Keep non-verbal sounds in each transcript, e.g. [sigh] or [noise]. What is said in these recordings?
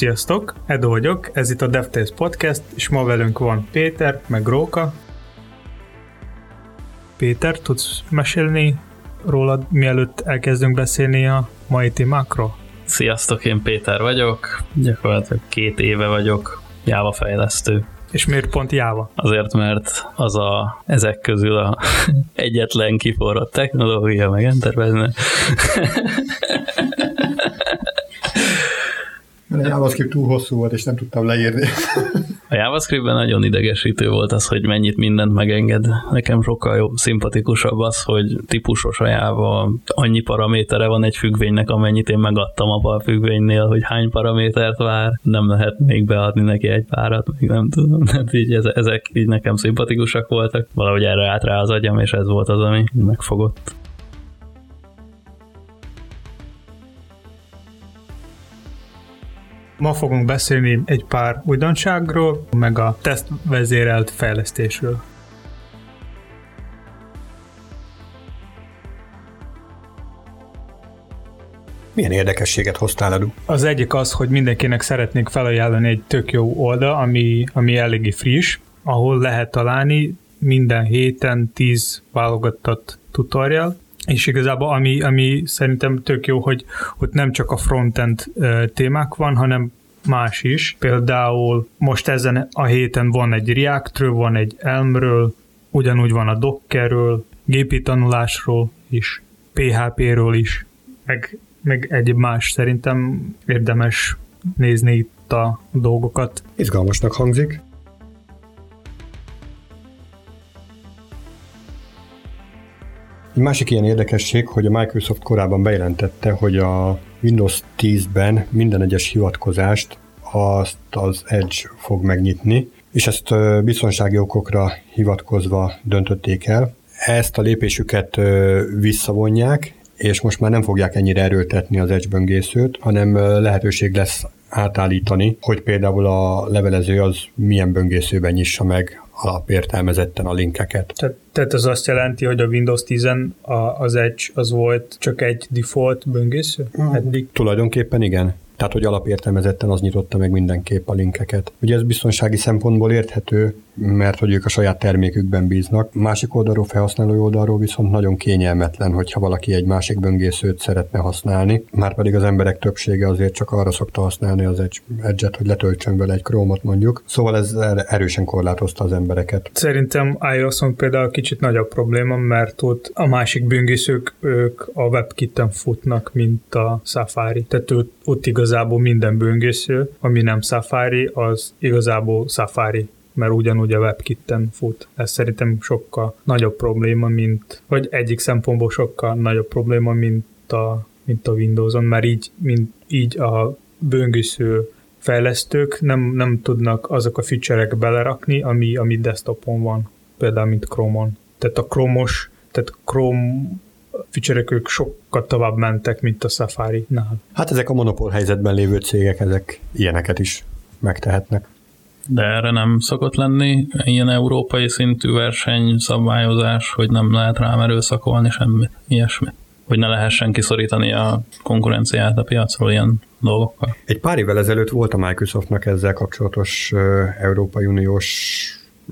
Sziasztok, Edo vagyok, ez itt a DevTales Podcast, és ma velünk van Péter, meg Róka. Péter, tudsz mesélni rólad, mielőtt elkezdünk beszélni a mai témákról? Sziasztok, én Péter vagyok, gyakorlatilag két éve vagyok Java fejlesztő. És miért pont Java? Azért, mert az a, ezek közül a [laughs] egyetlen kiforrott technológia, meg Enterprise. [laughs] a JavaScript túl hosszú volt, és nem tudtam leírni. A JavaScriptben nagyon idegesítő volt az, hogy mennyit mindent megenged. Nekem sokkal jobb, szimpatikusabb az, hogy típusos a Java, annyi paramétere van egy függvénynek, amennyit én megadtam a függvénynél, hogy hány paramétert vár, nem lehet még beadni neki egy párat, még nem tudom. [laughs] Hát így ezek így nekem szimpatikusak voltak. Valahogy erre állt rá az agyam, és ez volt az, ami megfogott. Ma fogunk beszélni egy pár újdonságról, meg a tesztvezérelt fejlesztésről. Milyen érdekességet hoztál elő? Az egyik az, hogy mindenkinek szeretnék felajánlani egy tök jó oldal, ami, ami eléggé friss, ahol lehet találni minden héten 10 válogatott tutorial, és igazából ami, ami szerintem tök jó, hogy ott nem csak a frontend témák van, hanem más is. Például most ezen a héten van egy Reactről, van egy Elmről, ugyanúgy van a Dockerről, gépi tanulásról is, PHP-ről is, meg, meg egyéb más. Szerintem érdemes nézni itt a dolgokat. Izgalmasnak hangzik. Egy másik ilyen érdekesség, hogy a Microsoft korábban bejelentette, hogy a Windows 10-ben minden egyes hivatkozást azt az Edge fog megnyitni, és ezt biztonsági okokra hivatkozva döntötték el. Ezt a lépésüket visszavonják, és most már nem fogják ennyire erőltetni az Edge böngészőt, hanem lehetőség lesz átállítani, hogy például a levelező az milyen böngészőben nyissa meg alapértelmezetten a linkeket. Tehát, tehát az azt jelenti, hogy a Windows 10 az Edge az volt csak egy default böngésző? Hmm. Eddig? Tulajdonképpen igen. Tehát, hogy alapértelmezetten az nyitotta meg mindenképp a linkeket. Ugye ez biztonsági szempontból érthető, mert hogy ők a saját termékükben bíznak. Másik oldalról, felhasználói oldalról viszont nagyon kényelmetlen, hogyha valaki egy másik böngészőt szeretne használni, már pedig az emberek többsége azért csak arra szokta használni az Edge-et, hogy letöltsön vele egy Chrome-ot mondjuk. Szóval ez erősen korlátozta az embereket. Szerintem iOS-on például kicsit nagyobb probléma, mert ott a másik böngészők ők a WebKit-en futnak, mint a Safari. Tehát ott, ott igazából minden böngésző, ami nem Safari, az igazából Safari mert ugyanúgy a WebKit-en fut. Ez szerintem sokkal nagyobb probléma, mint, vagy egyik szempontból sokkal nagyobb probléma, mint a, mint a Windows-on, mert így, mint, így a böngésző fejlesztők nem, nem tudnak azok a feature-ek belerakni, ami, ami desktopon van, például mint Chrome-on. Tehát a Chrome-os, tehát Chrome feature ők sokkal tovább mentek, mint a Safari-nál. Hát ezek a monopól helyzetben lévő cégek, ezek ilyeneket is megtehetnek. De erre nem szokott lenni ilyen európai szintű versenyszabályozás, hogy nem lehet rám erőszakolni semmi, ilyesmi. Hogy ne lehessen kiszorítani a konkurenciát a piacról ilyen dolgokkal. Egy pár évvel ezelőtt volt a Microsoftnak ezzel kapcsolatos uh, Európai Uniós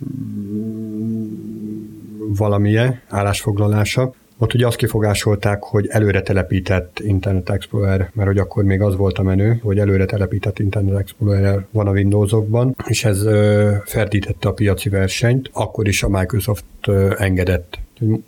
mm, valamilyen állásfoglalása, ott ugye azt kifogásolták, hogy előre telepített Internet Explorer, mert hogy akkor még az volt a menő, hogy előre telepített Internet Explorer van a Windowsokban, és ez ferdítette a piaci versenyt. Akkor is a Microsoft engedett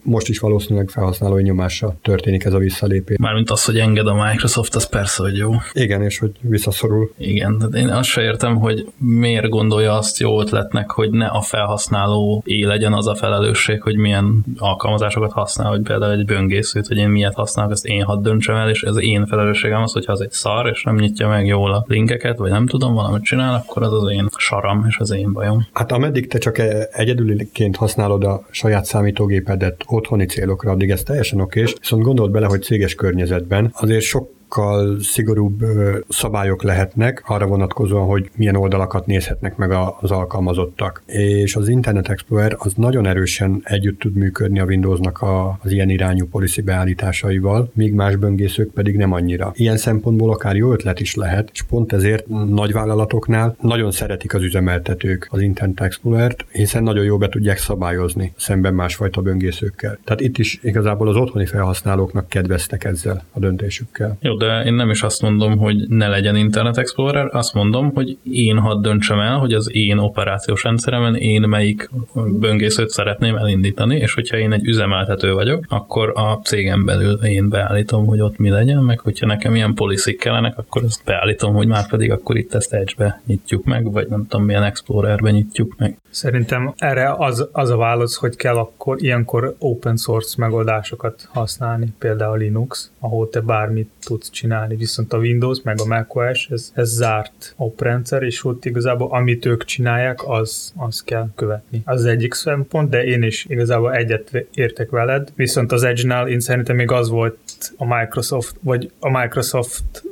most is valószínűleg felhasználói nyomásra történik ez a visszalépés. Mármint az, hogy enged a Microsoft, az persze, hogy jó. Igen, és hogy visszaszorul. Igen, de én azt se értem, hogy miért gondolja azt jó ötletnek, hogy ne a felhasználó é legyen az a felelősség, hogy milyen alkalmazásokat használ, hogy például egy böngészőt, hogy én miért használok, ezt én hadd döntsem el, és ez én felelősségem az, hogyha az egy szar, és nem nyitja meg jól a linkeket, vagy nem tudom, valamit csinál, akkor az az én saram, és az én bajom. Hát ameddig te csak egyedüliként használod a saját számítógéped, elterjedt otthoni célokra, addig ez teljesen okés, viszont gondold bele, hogy céges környezetben azért sok sokkal szigorúbb szabályok lehetnek arra vonatkozóan, hogy milyen oldalakat nézhetnek meg az alkalmazottak. És az Internet Explorer az nagyon erősen együtt tud működni a Windowsnak az ilyen irányú policy beállításaival, míg más böngészők pedig nem annyira. Ilyen szempontból akár jó ötlet is lehet, és pont ezért nagyvállalatoknál nagyon szeretik az üzemeltetők az Internet Explorer-t, hiszen nagyon jól be tudják szabályozni szemben másfajta böngészőkkel. Tehát itt is igazából az otthoni felhasználóknak kedveztek ezzel a döntésükkel. Jó, de én nem is azt mondom, hogy ne legyen Internet Explorer, azt mondom, hogy én hadd döntsem el, hogy az én operációs rendszeremen én melyik böngészőt szeretném elindítani, és hogyha én egy üzemeltető vagyok, akkor a cégem belül én beállítom, hogy ott mi legyen, meg hogyha nekem ilyen policy kellenek, akkor ezt beállítom, hogy már pedig akkor itt ezt Edge-be nyitjuk meg, vagy nem tudom milyen Explorerbe nyitjuk meg. Szerintem erre az, az a válasz, hogy kell akkor ilyenkor open source megoldásokat használni, például Linux, ahol te bármit tudsz csinálni, viszont a Windows meg a macOS, ez, ez zárt oprendszer, és ott igazából amit ők csinálják, az, az kell követni. Az, egyik szempont, de én is igazából egyet értek veled, viszont az Edge-nál én szerintem még az volt a Microsoft, vagy a Microsoft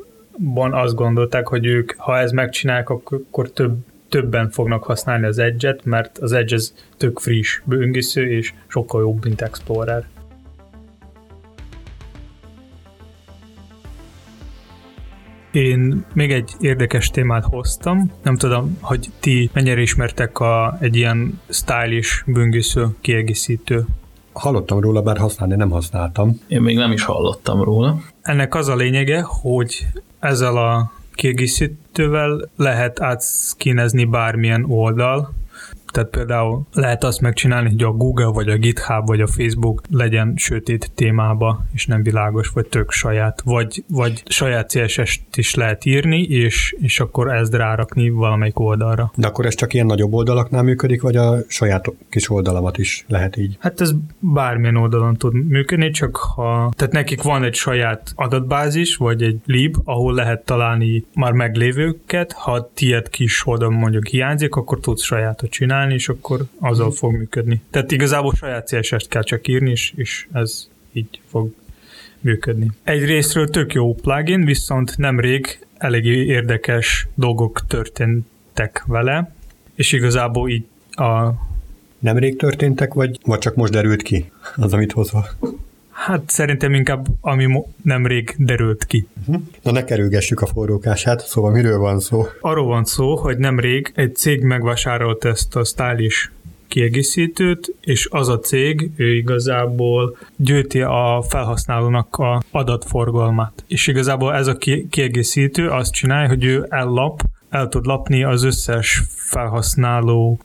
ban azt gondolták, hogy ők, ha ez megcsinálják, akkor több többen fognak használni az Edge-et, mert az Edge ez tök friss böngésző, és sokkal jobb, mint Explorer. Én még egy érdekes témát hoztam. Nem tudom, hogy ti mennyire ismertek a, egy ilyen stylish böngésző kiegészítő. Hallottam róla, bár használni nem használtam. Én még nem is hallottam róla. Ennek az a lényege, hogy ezzel a kiegészítővel lehet átszkinezni bármilyen oldal, tehát például lehet azt megcsinálni, hogy a Google, vagy a GitHub, vagy a Facebook legyen sötét témába, és nem világos, vagy tök saját, vagy, vagy saját CSS-t is lehet írni, és, és akkor ezt rárakni valamelyik oldalra. De akkor ez csak ilyen nagyobb oldalaknál működik, vagy a saját kis oldalamat is lehet így? Hát ez bármilyen oldalon tud működni, csak ha... Tehát nekik van egy saját adatbázis, vagy egy lib, ahol lehet találni már meglévőket, ha tiéd kis oldal mondjuk hiányzik, akkor tudsz sajátot csinálni, csinálni, és akkor azzal fog működni. Tehát igazából saját CSS-t kell csak írni, és, és ez így fog működni. Egy részről tök jó plugin, viszont nemrég eléggé érdekes dolgok történtek vele, és igazából így a... Nemrég történtek, vagy, vagy csak most derült ki az, amit hozva? Hát szerintem inkább, ami nemrég derült ki. Uh-huh. Na ne kerülgessük a forrókását, szóval miről van szó? Arról van szó, hogy nemrég egy cég megvásárolt ezt a stylish kiegészítőt, és az a cég, ő igazából gyűjti a felhasználónak a adatforgalmát. És igazából ez a kiegészítő azt csinálja, hogy ő ellap, el tud lapni az összes felhasználó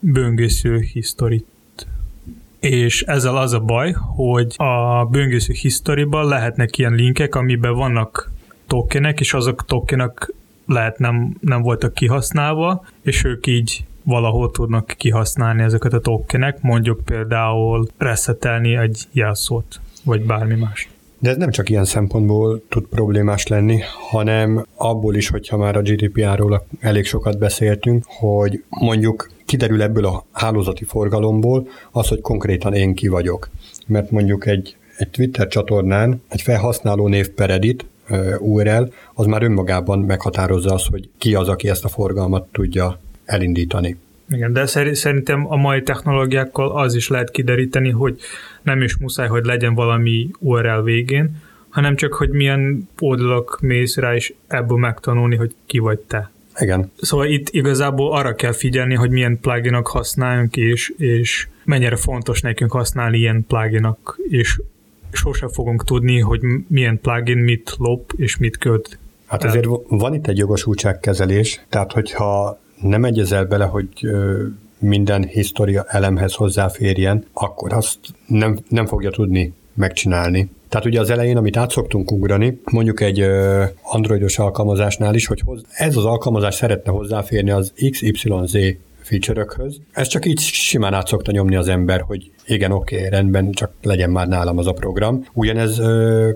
böngésző historit és ezzel az a baj, hogy a böngésző historiban lehetnek ilyen linkek, amiben vannak tokenek, és azok tokenek lehet nem, nem voltak kihasználva, és ők így valahol tudnak kihasználni ezeket a tokenek, mondjuk például reszetelni egy jelszót, vagy bármi más. De ez nem csak ilyen szempontból tud problémás lenni, hanem abból is, hogyha már a GDPR-ról elég sokat beszéltünk, hogy mondjuk kiderül ebből a hálózati forgalomból az, hogy konkrétan én ki vagyok. Mert mondjuk egy, egy Twitter csatornán egy felhasználó név per edit, URL, az már önmagában meghatározza azt, hogy ki az, aki ezt a forgalmat tudja elindítani. Igen, de szerintem a mai technológiákkal az is lehet kideríteni, hogy nem is muszáj, hogy legyen valami URL végén, hanem csak, hogy milyen oldalak mész rá, és ebből megtanulni, hogy ki vagy te. Igen. Szóval itt igazából arra kell figyelni, hogy milyen pluginok használjunk, és, és mennyire fontos nekünk használni ilyen pluginok, és sose fogunk tudni, hogy milyen plugin mit lop, és mit köt. Hát azért van itt egy jogosultságkezelés, tehát hogyha nem egyezel bele, hogy minden história elemhez hozzáférjen, akkor azt nem, nem fogja tudni megcsinálni. Tehát ugye az elején, amit át szoktunk ugrani, mondjuk egy androidos alkalmazásnál is, hogy ez az alkalmazás szeretne hozzáférni az XYZ feature Ez csak így simán át szokta nyomni az ember, hogy igen, oké, okay, rendben, csak legyen már nálam az a program. Ugyanez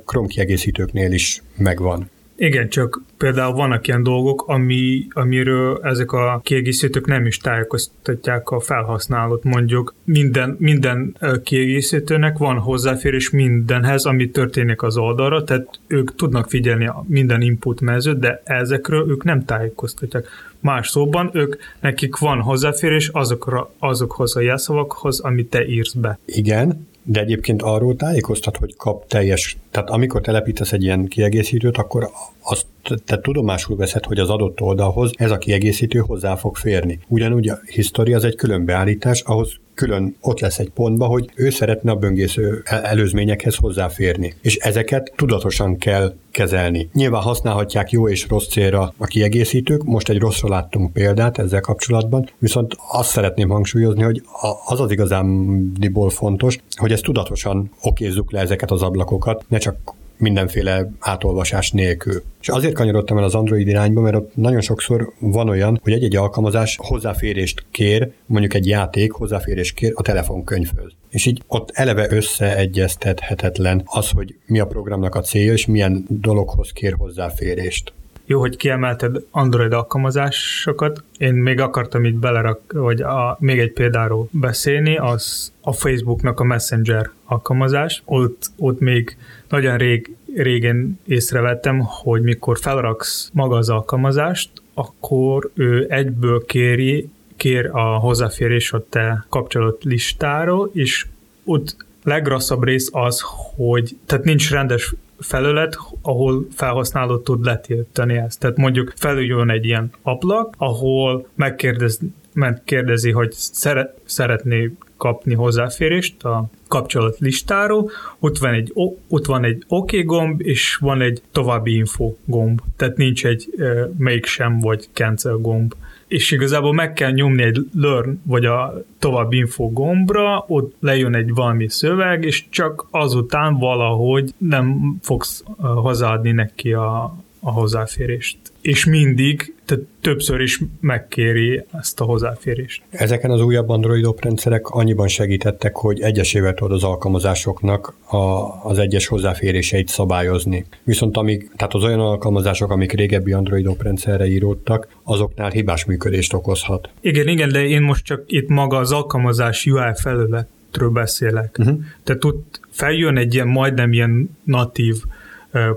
Chrome kiegészítőknél is megvan. Igen, csak például vannak ilyen dolgok, ami, amiről ezek a kiegészítők nem is tájékoztatják a felhasználót. Mondjuk minden, minden kiegészítőnek van hozzáférés mindenhez, ami történik az oldalra, tehát ők tudnak figyelni a minden input mezőt, de ezekről ők nem tájékoztatják. Más szóban, ők, nekik van hozzáférés azokra, azokhoz a jelszavakhoz, amit te írsz be. Igen, de egyébként arról tájékoztat, hogy kap teljes, tehát amikor telepítesz egy ilyen kiegészítőt, akkor azt te tudomásul veszed, hogy az adott oldalhoz ez a kiegészítő hozzá fog férni. Ugyanúgy a history az egy külön beállítás, ahhoz külön ott lesz egy pontba, hogy ő szeretne a böngésző előzményekhez hozzáférni. És ezeket tudatosan kell kezelni. Nyilván használhatják jó és rossz célra a kiegészítők, most egy rosszra láttunk példát ezzel kapcsolatban, viszont azt szeretném hangsúlyozni, hogy az az igazándiból fontos, hogy ezt tudatosan okézzuk le ezeket az ablakokat, ne csak mindenféle átolvasás nélkül. És azért kanyarodtam el az Android irányba, mert ott nagyon sokszor van olyan, hogy egy-egy alkalmazás hozzáférést kér, mondjuk egy játék hozzáférést kér a telefonkönyvhöz. És így ott eleve összeegyeztethetetlen az, hogy mi a programnak a célja, és milyen dologhoz kér hozzáférést. Jó, hogy kiemelted Android alkalmazásokat. Én még akartam itt belerak, vagy a, még egy példáról beszélni, az a Facebooknak a Messenger alkalmazás. Ott, ott még nagyon rég, régen észrevettem, hogy mikor felraksz maga az alkalmazást, akkor ő egyből kéri, kér a hozzáférés a te kapcsolat listáról, és ott legrosszabb rész az, hogy tehát nincs rendes felület, ahol felhasználó tud letiltani ezt. Tehát mondjuk felüljön egy ilyen ablak, ahol megkérdez, megkérdezi, hogy szeret, szeretné kapni hozzáférést a kapcsolat listáról, ott van egy, ott van egy OK gomb, és van egy további info gomb. Tehát nincs egy uh, make sem vagy cancel gomb és igazából meg kell nyomni egy learn, vagy a további info gombra, ott lejön egy valami szöveg, és csak azután valahogy nem fogsz hozzáadni neki a, a hozzáférést. És mindig, tehát többször is megkéri ezt a hozzáférést. Ezeken az újabb Android oprendszerek annyiban segítettek, hogy egyesével tudod az alkalmazásoknak a, az egyes hozzáféréseit szabályozni. Viszont amíg, tehát az olyan alkalmazások, amik régebbi Android oprendszerre íródtak, azoknál hibás működést okozhat. Igen, igen, de én most csak itt maga az alkalmazás UI felületről beszélek. Uh-huh. Tehát ott feljön egy ilyen majdnem ilyen natív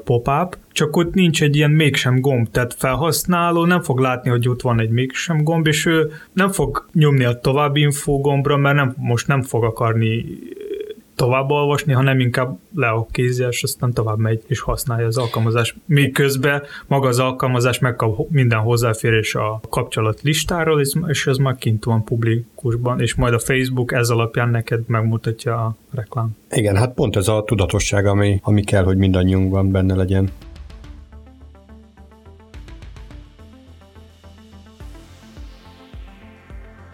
pop-up, csak ott nincs egy ilyen mégsem gomb, tehát felhasználó nem fog látni, hogy ott van egy mégsem gomb, és ő nem fog nyomni a további info gombra, mert nem, most nem fog akarni tovább olvasni, hanem inkább le a kézzel, és aztán tovább megy és használja az alkalmazás. Miközben maga az alkalmazás megkap minden hozzáférés a kapcsolat listáról, és ez már kint van publikusban, és majd a Facebook ez alapján neked megmutatja a reklám. Igen, hát pont ez a tudatosság, ami, ami kell, hogy mindannyiunkban benne legyen.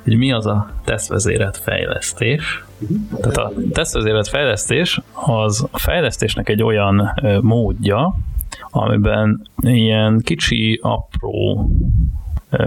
Hogy mi az a tesztvezérelt fejlesztés. Tehát a tesztvezérelt fejlesztés az a fejlesztésnek egy olyan módja, amiben ilyen kicsi, apró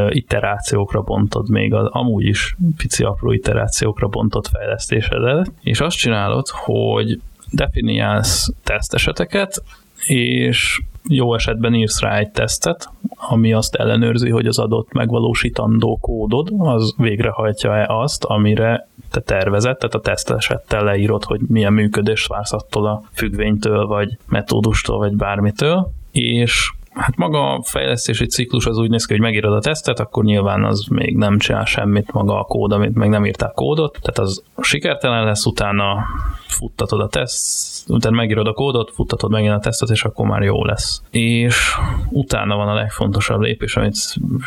iterációkra bontod még az amúgy is pici apró iterációkra bontott fejlesztésedet, és azt csinálod, hogy definiálsz teszteseteket, és jó esetben írsz rá egy tesztet, ami azt ellenőrzi, hogy az adott megvalósítandó kódod az végrehajtja-e azt, amire te tervezett, tehát a tesztesettel leírod, hogy milyen működést vársz attól a függvénytől, vagy metódustól, vagy bármitől, és Hát maga a fejlesztési ciklus az úgy néz ki, hogy megírod a tesztet, akkor nyilván az még nem csinál semmit maga a kód, amit meg nem írták kódot, tehát az sikertelen lesz, utána futtatod a teszt, utána megírod a kódot, futtatod megint a tesztet, és akkor már jó lesz. És utána van a legfontosabb lépés, amit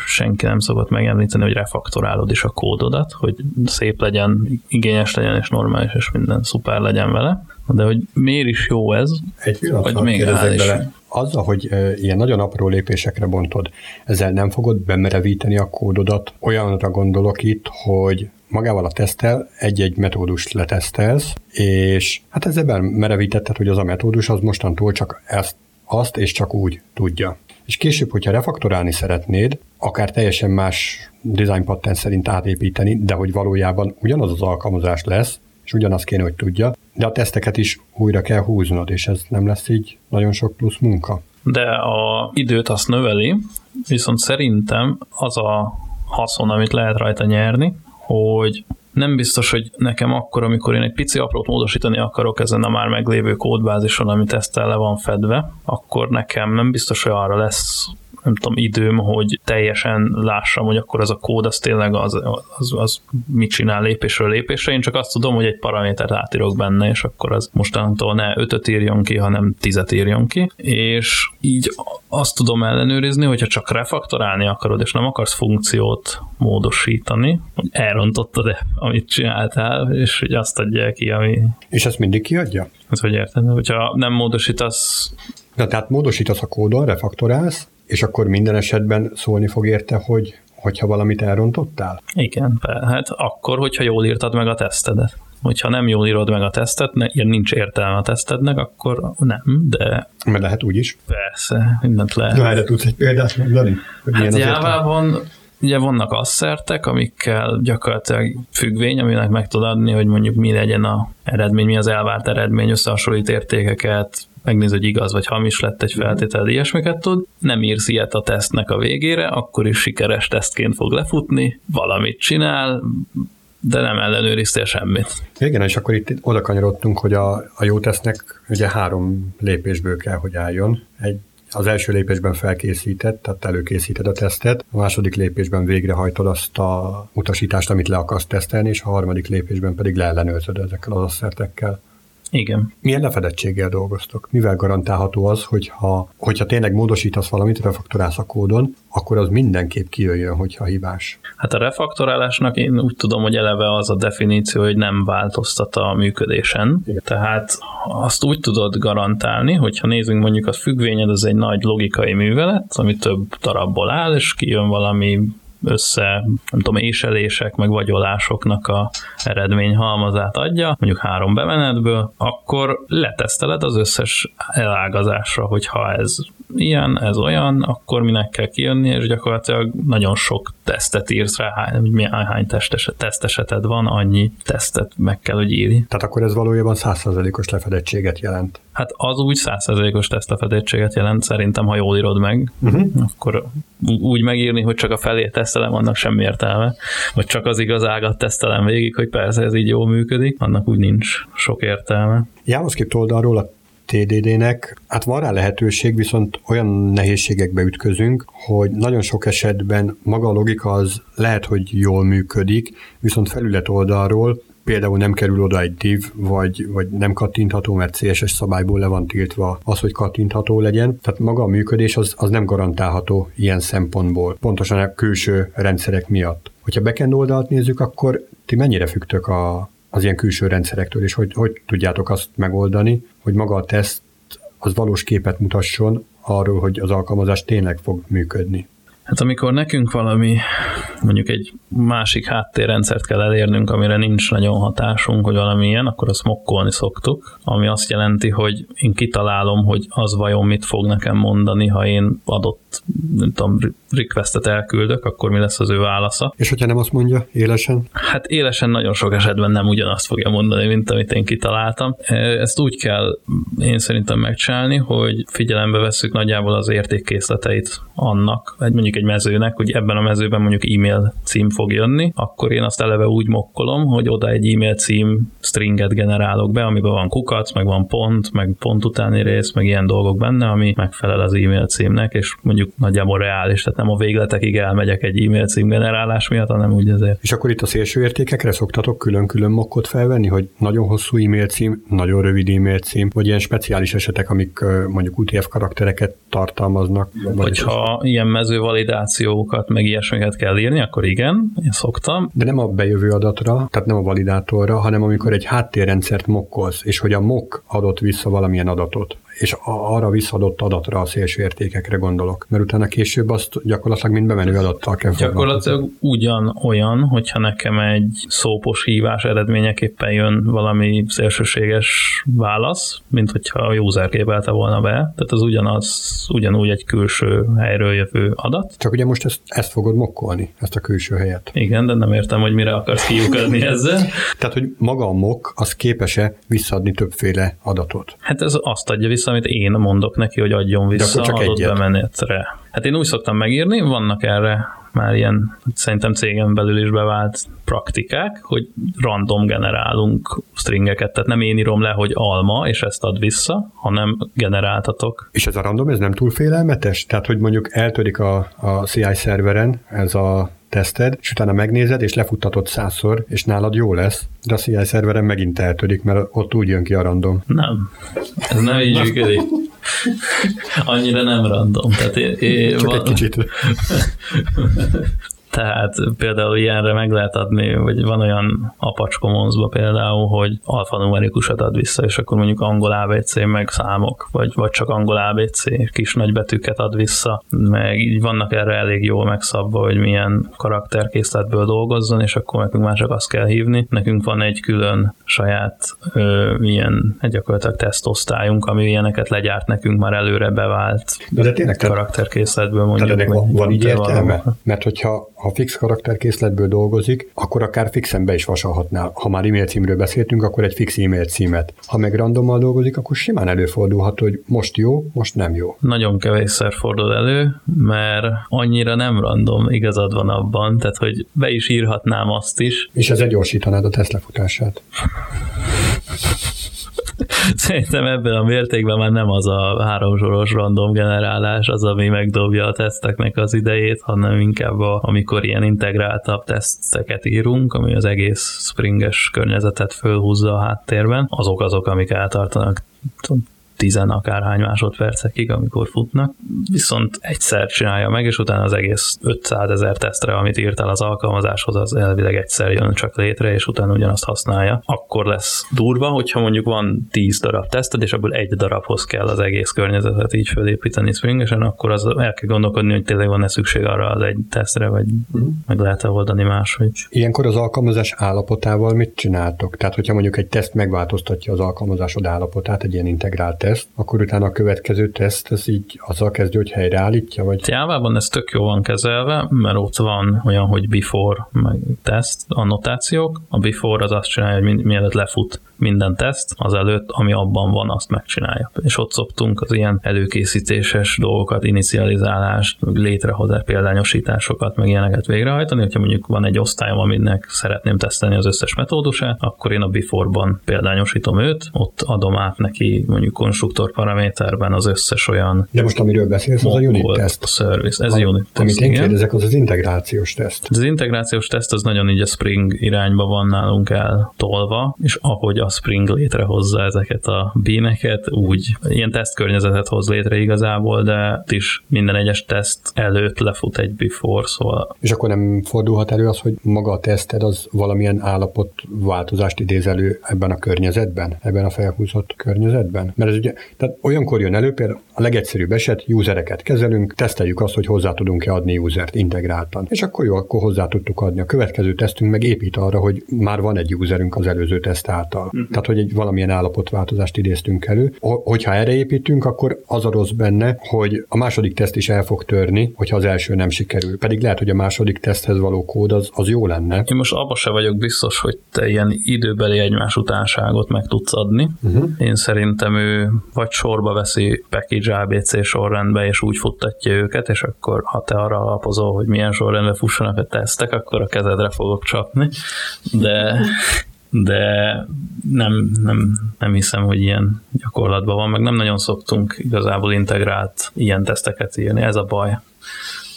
senki nem szokott megemlíteni, hogy refaktorálod is a kódodat, hogy szép legyen, igényes legyen, és normális, és minden szuper legyen vele. De hogy miért is jó ez? Egy pillanat, vagy még bele azzal, hogy ilyen nagyon apró lépésekre bontod, ezzel nem fogod bemerevíteni a kódodat. Olyanra gondolok itt, hogy magával a tesztel egy-egy metódust letesztelsz, és hát ezzel bemerevítetted, hogy az a metódus az mostantól csak ezt, azt és csak úgy tudja. És később, hogyha refaktorálni szeretnéd, akár teljesen más design patent szerint átépíteni, de hogy valójában ugyanaz az alkalmazás lesz, és ugyanazt kéne, hogy tudja, de a teszteket is újra kell húznod, és ez nem lesz így nagyon sok plusz munka. de a időt azt növeli, viszont szerintem az a haszon, amit lehet rajta nyerni, hogy nem biztos, hogy nekem akkor, amikor én egy pici aprót módosítani akarok ezen a már meglévő kódbázison, amit ezt le van fedve, akkor nekem nem biztos, hogy arra lesz nem tudom, időm, hogy teljesen lássam, hogy akkor az a kód az tényleg az, az, az mit csinál lépésről lépésre. Én csak azt tudom, hogy egy paramétert átírok benne, és akkor az mostantól ne ötöt írjon ki, hanem tizet írjon ki. És így azt tudom ellenőrizni, hogyha csak refaktorálni akarod, és nem akarsz funkciót módosítani, hogy elrontottad-e, amit csináltál, és hogy azt adja ki, ami... És ezt mindig kiadja? Ez hogy érted? Hogyha nem módosítasz... Na, tehát módosítasz a kódon, refaktorálsz, és akkor minden esetben szólni fog érte, hogy hogyha valamit elrontottál? Igen, hát akkor, hogyha jól írtad meg a tesztedet. Hogyha nem jól írod meg a tesztet, ne, nincs értelme a tesztednek, akkor nem, de... Mert lehet úgy is. Persze, mindent lehet. Na, erre tudsz egy példát mondani? Hát Jávában ugye vannak asszertek, amikkel gyakorlatilag függvény, aminek meg tud adni, hogy mondjuk mi legyen a eredmény, mi az elvárt eredmény, összehasonlít értékeket, megnéz, hogy igaz vagy hamis lett egy feltétel, ilyesmiket tud. Nem írsz ilyet a tesztnek a végére, akkor is sikeres tesztként fog lefutni, valamit csinál, de nem ellenőriztél semmit. Igen, és akkor itt oda kanyarodtunk, hogy a, a jó tesznek ugye három lépésből kell, hogy álljon. Egy az első lépésben felkészített, tehát előkészíted a tesztet, a második lépésben végrehajtod azt a utasítást, amit le akarsz tesztelni, és a harmadik lépésben pedig leellenőrzöd ezekkel az asszertekkel. Igen. Milyen lefedettséggel dolgoztok? Mivel garantálható az, hogyha, hogyha tényleg módosítasz valamit, refaktorálsz a kódon, akkor az mindenképp kijöjjön, hogyha hibás? Hát a refaktorálásnak én úgy tudom, hogy eleve az a definíció, hogy nem változtat a működésen. Igen. Tehát azt úgy tudod garantálni, hogyha nézzünk mondjuk a függvényed, az egy nagy logikai művelet, ami több darabból áll, és kijön valami össze, nem tudom, éselések, meg vagyolásoknak a eredmény halmazát adja, mondjuk három bemenetből, akkor leteszteled az összes elágazásra, hogyha ez ilyen, ez olyan, akkor minek kell kijönni, és gyakorlatilag nagyon sok tesztet írsz rá, hány, milyen, hány teszteseted van, annyi tesztet meg kell, hogy írni. Tehát akkor ez valójában 100%-os lefedettséget jelent. Hát az úgy 100%-os tesztlefedettséget jelent, szerintem, ha jól írod meg, uh-huh. akkor úgy megírni, hogy csak a felét tesztelem, annak semmi értelme, vagy csak az igaz ágat tesztelem végig, hogy persze ez így jól működik, annak úgy nincs sok értelme. JavaScript oldalról a TDD-nek, hát van rá lehetőség, viszont olyan nehézségekbe ütközünk, hogy nagyon sok esetben maga a logika az lehet, hogy jól működik, viszont felület oldalról például nem kerül oda egy div, vagy, vagy nem kattintható, mert CSS szabályból le van tiltva az, hogy kattintható legyen. Tehát maga a működés az, az nem garantálható ilyen szempontból, pontosan a külső rendszerek miatt. Hogyha backend oldalt nézzük, akkor ti mennyire függtök a, az ilyen külső rendszerektől, és hogy, hogy tudjátok azt megoldani, hogy maga a teszt az valós képet mutasson arról, hogy az alkalmazás tényleg fog működni. Hát amikor nekünk valami, mondjuk egy másik háttérrendszert kell elérnünk, amire nincs nagyon hatásunk, hogy valami ilyen, akkor azt mokkolni szoktuk, ami azt jelenti, hogy én kitalálom, hogy az vajon mit fog nekem mondani, ha én adott, nem tudom, requestet elküldök, akkor mi lesz az ő válasza. És hogyha nem azt mondja élesen? Hát élesen nagyon sok esetben nem ugyanazt fogja mondani, mint amit én kitaláltam. Ezt úgy kell én szerintem megcsinálni, hogy figyelembe veszük nagyjából az értékkészleteit annak, egy mondjuk egy mezőnek, hogy ebben a mezőben mondjuk e-mail cím fog jönni, akkor én azt eleve úgy mokkolom, hogy oda egy e-mail cím stringet generálok be, amiben van kukac, meg van pont, meg pont utáni rész, meg ilyen dolgok benne, ami megfelel az e-mail címnek, és mondjuk nagyjából reális, tehát nem a végletekig elmegyek egy e-mail cím generálás miatt, hanem úgy ezért. És akkor itt a szélső értékekre szoktatok külön-külön mokkot felvenni, hogy nagyon hosszú e-mail cím, nagyon rövid e-mail cím, vagy ilyen speciális esetek, amik mondjuk UTF karaktereket tartalmaznak. Hogyha ilyen mezővalidációkat, meg ilyesmiket kell írni, akkor igen, én szoktam. De nem a bejövő adatra, tehát nem a validátorra, hanem amikor egy háttérrendszert mokkolsz, és hogy a mok adott vissza valamilyen adatot és arra visszadott adatra, a szélső értékekre gondolok. Mert utána később azt gyakorlatilag mind bemenő adattal kell Gyakorlatilag ugyan olyan, hogyha nekem egy szópos hívás eredményeképpen jön valami szélsőséges válasz, mint hogyha a user képelte volna be. Tehát az ugyanaz, ugyanúgy egy külső helyről jövő adat. Csak ugye most ezt, ezt fogod mokkolni, ezt a külső helyet. Igen, de nem értem, hogy mire akarsz kiukadni [laughs] ezzel. Tehát, hogy maga a mok, az képes-e visszaadni többféle adatot? Hát ez azt adja vissza, vissza, amit én mondok neki, hogy adjon vissza csak adott egyet. bemenetre. Hát én úgy szoktam megírni, vannak erre már ilyen szerintem cégen belül is bevált praktikák, hogy random generálunk stringeket, tehát nem én írom le, hogy alma, és ezt ad vissza, hanem generáltatok. És ez a random, ez nem túl félelmetes? Tehát, hogy mondjuk eltörik a, a CI szerveren ez a teszted, és utána megnézed, és lefuttatod százszor, és nálad jó lesz, de a CI szerveren megint eltörik, mert ott úgy jön ki a random. Nem. Ez nem így működik. Annyira nem random. Tehát én, én Csak egy kicsit. [laughs] Tehát például ilyenre meg lehet adni, vagy van olyan Apache commons például, hogy alfanumerikusat ad vissza, és akkor mondjuk angol ABC meg számok, vagy, vagy csak angol ABC kis nagybetűket ad vissza, meg így vannak erre elég jól megszabva, hogy milyen karakterkészletből dolgozzon, és akkor nekünk már csak azt kell hívni. Nekünk van egy külön saját ö, ilyen gyakorlatilag tesztosztályunk, ami ilyeneket legyárt nekünk már előre bevált De, de tényleg, karakterkészletből mondjuk. tehát ennek van, van így értelme? valahol. Mert hogyha ha fix karakterkészletből dolgozik, akkor akár fixen be is vasalhatnál. Ha már e-mail címről beszéltünk, akkor egy fix e-mail címet. Ha meg randommal dolgozik, akkor simán előfordulhat, hogy most jó, most nem jó. nagyon kevésszer fordul elő, mert annyira nem random, igazad van abban, tehát hogy be is írhatnám azt is. És ezzel gyorsítanád a teszt lefutását. Szerintem ebben a mértékben már nem az a háromsoros random generálás az, ami megdobja a teszteknek az idejét, hanem inkább a, amikor ilyen integráltabb teszteket írunk, ami az egész springes környezetet fölhúzza a háttérben, azok azok, amik eltartanak tizen akárhány másodpercekig, amikor futnak, viszont egyszer csinálja meg, és utána az egész 500 ezer tesztre, amit írtál az alkalmazáshoz, az elvileg egyszer jön csak létre, és utána ugyanazt használja. Akkor lesz durva, hogyha mondjuk van 10 darab teszted, és abból egy darabhoz kell az egész környezetet így fölépíteni springesen, akkor az el kell gondolkodni, hogy tényleg van-e szükség arra az egy tesztre, vagy meg lehet-e oldani máshogy. Ilyenkor az alkalmazás állapotával mit csináltok? Tehát, hogyha mondjuk egy teszt megváltoztatja az alkalmazásod állapotát, egy ilyen integrált teszt, akkor utána a következő teszt, ez így azzal kezdő, hogy helyreállítja, vagy Jávában ez tök jó van kezelve, mert ott van olyan, hogy before, meg test, annotációk. A before az azt csinálja, hogy mi- mielőtt lefut minden teszt, az előtt, ami abban van, azt megcsinálja. És ott szoktunk az ilyen előkészítéses dolgokat, inicializálást, létrehozás, példányosításokat, meg ilyeneket végrehajtani. Hogyha mondjuk van egy osztályom, aminek szeretném tesztelni az összes metódusát, akkor én a before-ban példányosítom őt, ott adom át neki mondjuk konstruktor paraméterben az összes olyan de most amiről beszélsz, az a unit teszt. service. Ez A- unit teszt, Amit én kérdezek, az az integrációs teszt. Az integrációs teszt az nagyon így a Spring irányba van nálunk eltolva, és ahogy a Spring létrehozza ezeket a bíneket, úgy ilyen tesztkörnyezetet hoz létre igazából, de is minden egyes teszt előtt lefut egy before, szóval És akkor nem fordulhat elő az, hogy maga a teszted az valamilyen állapot változást idéz elő ebben a környezetben, ebben a felhúzott környezetben? Mert ez ugye, tehát olyankor jön elő, például a legegyszerűbb eset, usereket kezelünk, teszteljük azt, hogy hozzá tudunk-e adni usert integráltan. És akkor jó, akkor hozzá tudtuk adni. A következő tesztünk meg épít arra, hogy már van egy userünk az előző teszt által. Uh-huh. Tehát, hogy egy valamilyen állapotváltozást idéztünk elő. Ho- Hogyha erre építünk, akkor az a rossz benne, hogy a második teszt is el fog törni, hogyha az első nem sikerül. Pedig lehet, hogy a második teszthez való kód az, az jó lenne. én most abba se vagyok biztos, hogy te ilyen időbeli egymás utánságot meg tudsz adni. Uh-huh. Én szerintem ő vagy sorba veszi package ABC sorrendbe, és úgy futtatja őket, és akkor ha te arra alapozol, hogy milyen sorrendben fussanak a tesztek, akkor a kezedre fogok csapni. De de nem, nem, nem hiszem, hogy ilyen gyakorlatban van, meg nem nagyon szoktunk igazából integrált ilyen teszteket írni, ez a baj.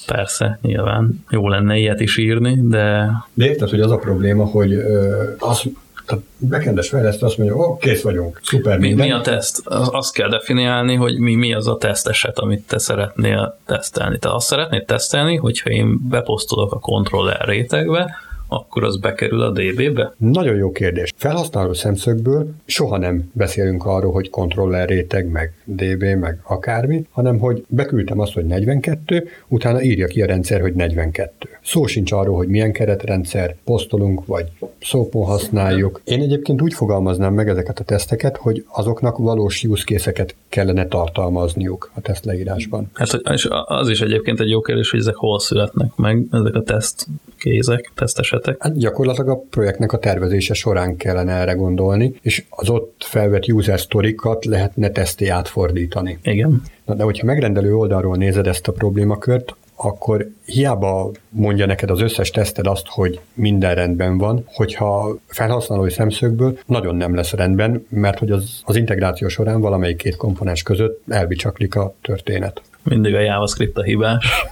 Persze, nyilván jó lenne ilyet is írni, de De érted, hogy az a probléma, hogy ö, az, tehát backend-es fejlesztő azt mondja, ó, kész vagyunk, szuper mi, minden. mi a teszt? Az- Azt kell definiálni, hogy mi, mi az a teszt eset, amit te szeretnél tesztelni. Te azt szeretnéd tesztelni, hogyha én beposztolok a controller rétegbe, akkor az bekerül a DB-be? Nagyon jó kérdés. Felhasználó szemszögből soha nem beszélünk arról, hogy kontroller réteg, meg DB, meg akármi, hanem hogy beküldtem azt, hogy 42, utána írja ki a rendszer, hogy 42. Szó sincs arról, hogy milyen keretrendszer posztolunk, vagy szópon használjuk. Én egyébként úgy fogalmaznám meg ezeket a teszteket, hogy azoknak valós use case-eket kellene tartalmazniuk a teszt leírásban. Hát és az is egyébként egy jó kérdés, hogy ezek hol születnek meg, ezek a teszt kézek, tesztesetek. Hát gyakorlatilag a projektnek a tervezése során kellene erre gondolni, és az ott felvett user sztorikat lehetne teszté átfordítani. Igen. Na, de hogyha megrendelő oldalról nézed ezt a problémakört, akkor hiába mondja neked az összes teszted azt, hogy minden rendben van, hogyha felhasználói szemszögből nagyon nem lesz rendben, mert hogy az, az integráció során valamelyik két komponens között elbicsaklik a történet. Mindig a JavaScript a hibás.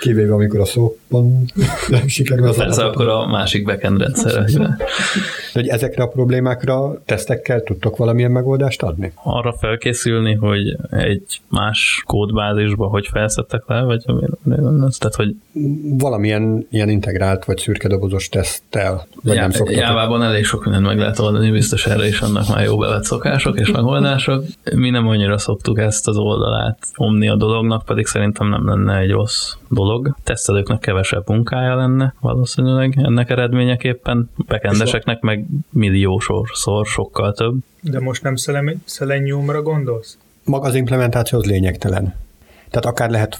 Kivéve, amikor a szóban nem sikerül az Persze akkor a másik backend rendszer a hibás. Hogy ezekre a problémákra tesztekkel tudtok valamilyen megoldást adni? Arra felkészülni, hogy egy más kódbázisba hogy felszedtek le, vagy tehát, hogy valamilyen ilyen integrált vagy szürkedobozos teszttel, vagy Já, nem szoktatok? Jávában elég sok mindent meg lehet oldani, biztos erre is annak már jó bevett szokások és megoldások. Mi nem annyira szoktuk ezt az oldalát omni a dolognak, pedig szerintem nem lenne egy rossz dolog. Tesztelőknek kevesebb munkája lenne valószínűleg ennek eredményeképpen, bekendeseknek meg milliósorszor sokkal több. De most nem Seleniumra gondolsz? Maga az implementáció az lényegtelen. Tehát akár lehet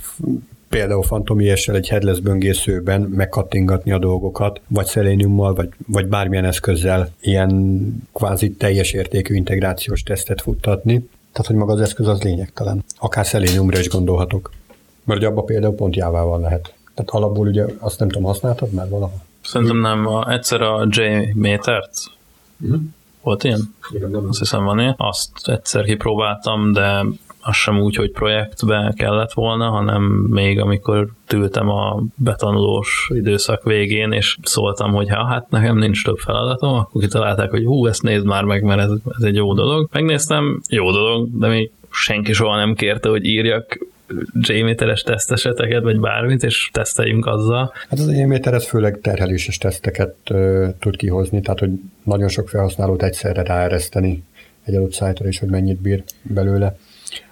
például fantomiessel egy headless böngészőben megkattingatni a dolgokat, vagy Seleniummal, vagy, vagy bármilyen eszközzel ilyen kvázi teljes értékű integrációs tesztet futtatni. Tehát, hogy maga az eszköz az lényegtelen. Akár Seleniumra is gondolhatok. Mert ugye abban például pont jávával lehet. Tehát alapból ugye azt nem tudom, használtad már valahol? Szerintem nem. A, egyszer a J-métert uh-huh. volt ilyen? Igen, nem. Azt hiszem van ilyen. Azt egyszer kipróbáltam, de az sem úgy, hogy projektbe kellett volna, hanem még amikor tültem a betanulós időszak végén, és szóltam, hogy ha hát nekem nincs több feladatom, akkor kitalálták, hogy hú, ezt nézd már meg, mert ez, ez egy jó dolog. Megnéztem, jó dolog, de még senki soha nem kérte, hogy írjak JMeteres teszteseteket, vagy bármit, és teszteljünk azzal. Hát az JMeter főleg terheléses teszteket uh, tud kihozni, tehát hogy nagyon sok felhasználót egyszerre ráereszteni egy adott szájtra, és hogy mennyit bír belőle.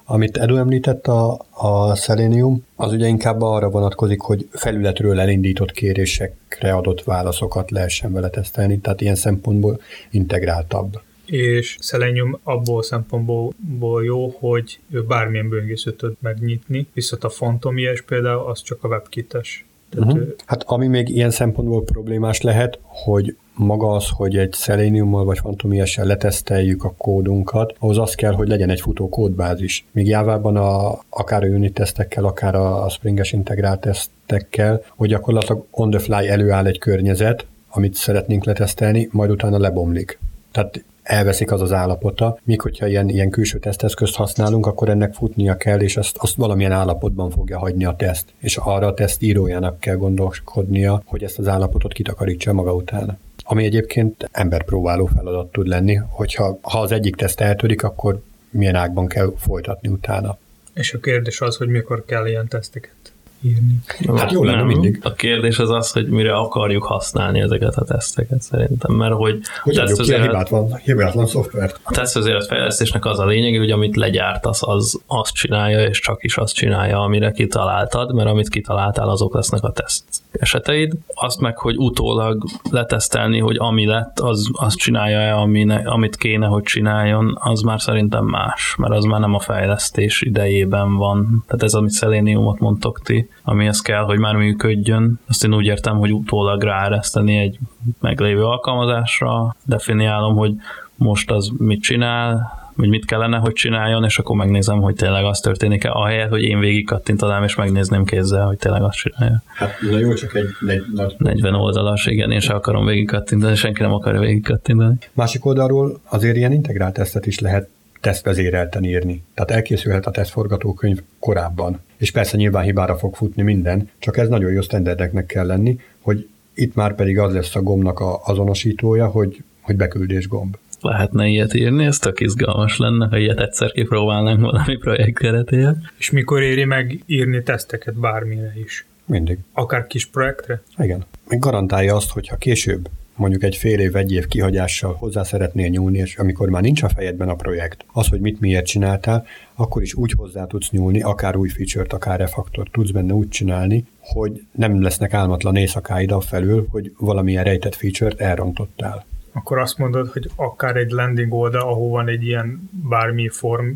Amit Edu említett, a, a Selenium, az ugye inkább arra vonatkozik, hogy felületről elindított kérésekre adott válaszokat lehessen vele tesztelni, tehát ilyen szempontból integráltabb. És Selenium abból szempontból jó, hogy bármilyen böngészőt tud megnyitni, viszont a Phantom.js például az csak a webkites. Uh-huh. Hát ami még ilyen szempontból problémás lehet, hogy maga az, hogy egy Seleniummal vagy Phantom.js-sel leteszteljük a kódunkat, ahhoz az kell, hogy legyen egy futó kódbázis. Míg Jávában a, akár a unit tesztekkel, akár a, a Spring-es integrált tesztekkel, hogy gyakorlatilag on the fly előáll egy környezet, amit szeretnénk letesztelni, majd utána lebomlik. Tehát elveszik az az állapota, míg hogyha ilyen, ilyen külső teszteszközt használunk, akkor ennek futnia kell, és azt, azt valamilyen állapotban fogja hagyni a teszt. És arra a teszt írójának kell gondolkodnia, hogy ezt az állapotot kitakarítsa maga után ami egyébként emberpróbáló feladat tud lenni, hogyha ha az egyik teszt eltörik, akkor milyen ágban kell folytatni utána. És a kérdés az, hogy mikor kell ilyen teszteket írni. Hát jó lenne mindig. A kérdés az az, hogy mire akarjuk használni ezeket a teszteket szerintem, mert hogy hogy adjuk ki a hibátlan, hibátlan szoftvert. A tesztvezérelt fejlesztésnek az a lényeg, hogy amit legyártasz, az azt csinálja, és csak is azt csinálja, amire kitaláltad, mert amit kitaláltál, azok lesznek a teszt eseteid. Azt meg, hogy utólag letesztelni, hogy ami lett, az azt csinálja-e, amit kéne, hogy csináljon, az már szerintem más, mert az már nem a fejlesztés idejében van. Tehát ez, amit Seleniumot mondtok ti, amihez kell, hogy már működjön. Azt én úgy értem, hogy utólag ráereszteni egy meglévő alkalmazásra, definiálom, hogy most az mit csinál, hogy mit kellene, hogy csináljon, és akkor megnézem, hogy tényleg az történik-e, ahelyett, hogy én végig kattintanám, és megnézném kézzel, hogy tényleg azt csinálja. Hát na jó, csak egy, egy nagy... 40 oldalas, igen, én sem akarom végig kattintani, senki nem akarja végig kattintani. Másik oldalról azért ilyen integrált tesztet is lehet tesztvezérelten írni. Tehát elkészülhet a tesztforgatókönyv korábban. És persze nyilván hibára fog futni minden, csak ez nagyon jó standardeknek kell lenni, hogy itt már pedig az lesz a gombnak a azonosítója, hogy, hogy beküldés gomb. Lehetne ilyet írni, ez tök izgalmas lenne, ha ilyet egyszer kipróbálnánk valami projekt keretében. És mikor éri meg írni teszteket bármire is? Mindig. Akár kis projektre? Igen. Még garantálja azt, hogy ha később mondjuk egy fél év, egy év kihagyással hozzá szeretnél nyúlni, és amikor már nincs a fejedben a projekt, az, hogy mit miért csináltál, akkor is úgy hozzá tudsz nyúlni, akár új feature-t, akár refaktort tudsz benne úgy csinálni, hogy nem lesznek álmatlan éjszakáid a felül, hogy valamilyen rejtett feature-t elrontottál. Akkor azt mondod, hogy akár egy landing oldal, ahol van egy ilyen bármi form,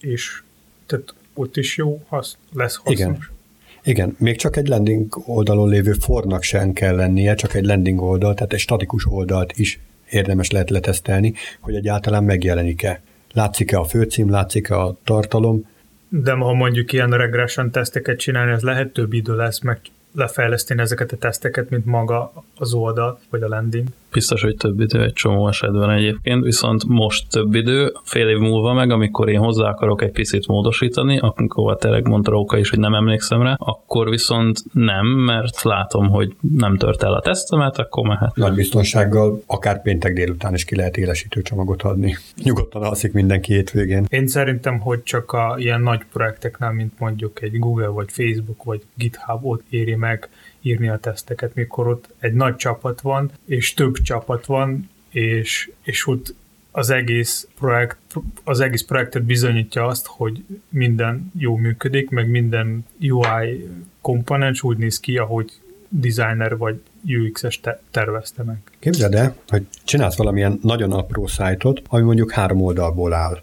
és tehát ott is jó, hasz, lesz hasznos. Igen. Igen, még csak egy landing oldalon lévő fornak sem kell lennie, csak egy landing oldal, tehát egy statikus oldalt is érdemes lehet letesztelni, hogy egyáltalán megjelenik-e. Látszik-e a főcím, látszik-e a tartalom, de ha mondjuk ilyen regression teszteket csinálni, az lehet több idő lesz meg lefejleszteni ezeket a teszteket, mint maga az oldal, vagy a landing. Biztos, hogy több idő egy csomó esetben egyébként, viszont most több idő, fél év múlva meg, amikor én hozzá akarok egy picit módosítani, akkor tényleg mondta Róka is, hogy nem emlékszem rá, akkor viszont nem, mert látom, hogy nem tört el a tesztemet, akkor mehet. Nagy biztonsággal akár péntek délután is ki lehet élesítő csomagot adni. Nyugodtan alszik mindenki hétvégén. Én szerintem, hogy csak a ilyen nagy projekteknél, mint mondjuk egy Google, vagy Facebook, vagy GitHub ott éri meg írni a teszteket, mikor ott egy nagy csapat van, és több csapat van, és, és ott az egész projekt, az egész projektet bizonyítja azt, hogy minden jó működik, meg minden UI komponens úgy néz ki, ahogy designer vagy UX-es te- tervezte meg. Képzeld el, hogy csinálsz valamilyen nagyon apró szájtot, ami mondjuk három oldalból áll.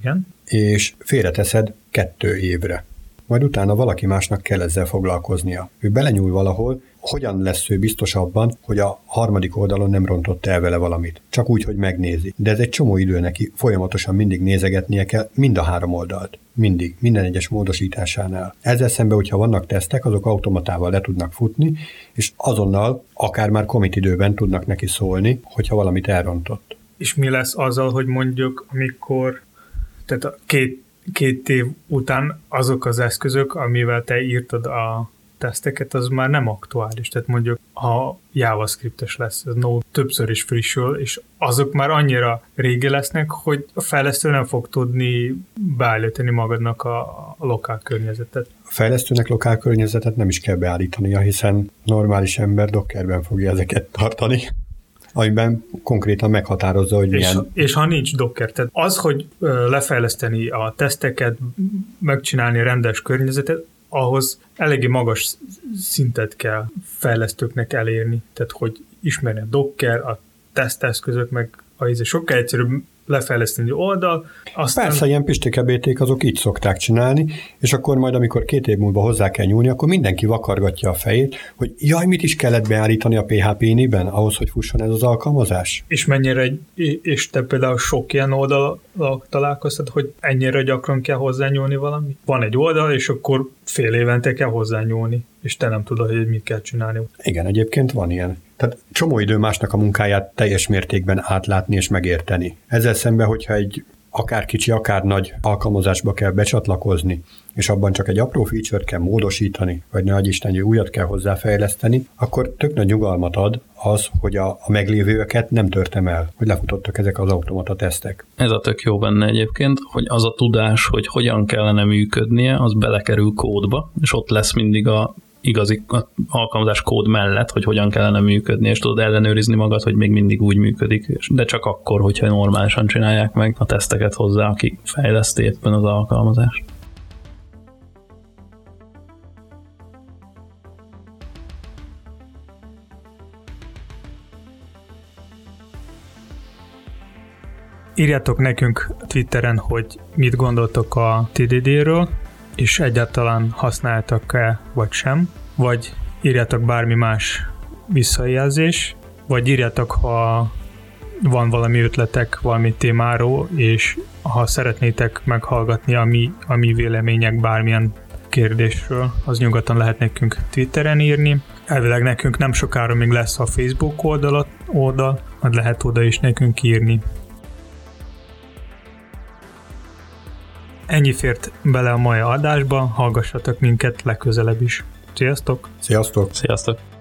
Igen. És félreteszed kettő évre majd utána valaki másnak kell ezzel foglalkoznia. Ő belenyúl valahol, hogyan lesz ő biztos abban, hogy a harmadik oldalon nem rontott el vele valamit. Csak úgy, hogy megnézi. De ez egy csomó idő neki, folyamatosan mindig nézegetnie kell mind a három oldalt. Mindig, minden egyes módosításánál. Ezzel szemben, hogyha vannak tesztek, azok automatával le tudnak futni, és azonnal, akár már commit időben tudnak neki szólni, hogyha valamit elrontott. És mi lesz azzal, hogy mondjuk, amikor tehát a két két év után azok az eszközök, amivel te írtad a teszteket, az már nem aktuális. Tehát mondjuk, ha JavaScriptes lesz, ez no, többször is frissül, és azok már annyira régi lesznek, hogy a fejlesztő nem fog tudni beállítani magadnak a, lokál környezetet. A fejlesztőnek lokál környezetet nem is kell beállítania, hiszen normális ember Dockerben fogja ezeket tartani amiben konkrétan meghatározza, hogy milyen... És, és ha nincs Docker, tehát az, hogy lefejleszteni a teszteket, megcsinálni rendes környezetet, ahhoz eléggé magas szintet kell fejlesztőknek elérni, tehát hogy ismerni a Docker, a teszteszközök, meg a íze sokkal egyszerűbb lefejleszteni oldal. Aztán... Persze, ilyen pistikebéték azok így szokták csinálni, és akkor majd, amikor két év múlva hozzá kell nyúlni, akkor mindenki vakargatja a fejét, hogy jaj, mit is kellett beállítani a PHP-niben ahhoz, hogy fusson ez az alkalmazás? És mennyire, egy, és te például sok ilyen oldal találkoztad, hogy ennyire gyakran kell hozzányúlni valami? Van egy oldal, és akkor fél évente kell hozzányúlni, és te nem tudod, hogy mit kell csinálni. Igen, egyébként van ilyen. Tehát csomó idő másnak a munkáját teljes mértékben átlátni és megérteni. Ezzel szemben, hogyha egy akár kicsi, akár nagy alkalmazásba kell becsatlakozni, és abban csak egy apró feature-t kell módosítani, vagy nagy Isten, újat kell hozzáfejleszteni, akkor tök nagy nyugalmat ad az, hogy a, a meglévőeket nem törtem el, hogy lefutottak ezek az automata tesztek. Ez a tök jó benne egyébként, hogy az a tudás, hogy hogyan kellene működnie, az belekerül kódba, és ott lesz mindig a igazi alkalmazás kód mellett, hogy hogyan kellene működni, és tudod ellenőrizni magad, hogy még mindig úgy működik, de csak akkor, hogyha normálisan csinálják meg a teszteket hozzá, aki fejleszti éppen az alkalmazást. Írjátok nekünk Twitteren, hogy mit gondoltok a TDD-ről, és egyáltalán használtak-e, vagy sem, vagy írjátok bármi más visszajelzés, vagy írjátok, ha van valami ötletek valami témáról, és ha szeretnétek meghallgatni a mi, a mi vélemények bármilyen kérdésről, az nyugodtan lehet nekünk Twitteren írni. Elvileg nekünk nem sokára még lesz a Facebook oldalat, oldal, majd lehet oda is nekünk írni. Ennyi fért bele a mai adásba, hallgassatok minket legközelebb is. Sziasztok! Sziasztok! Sziasztok!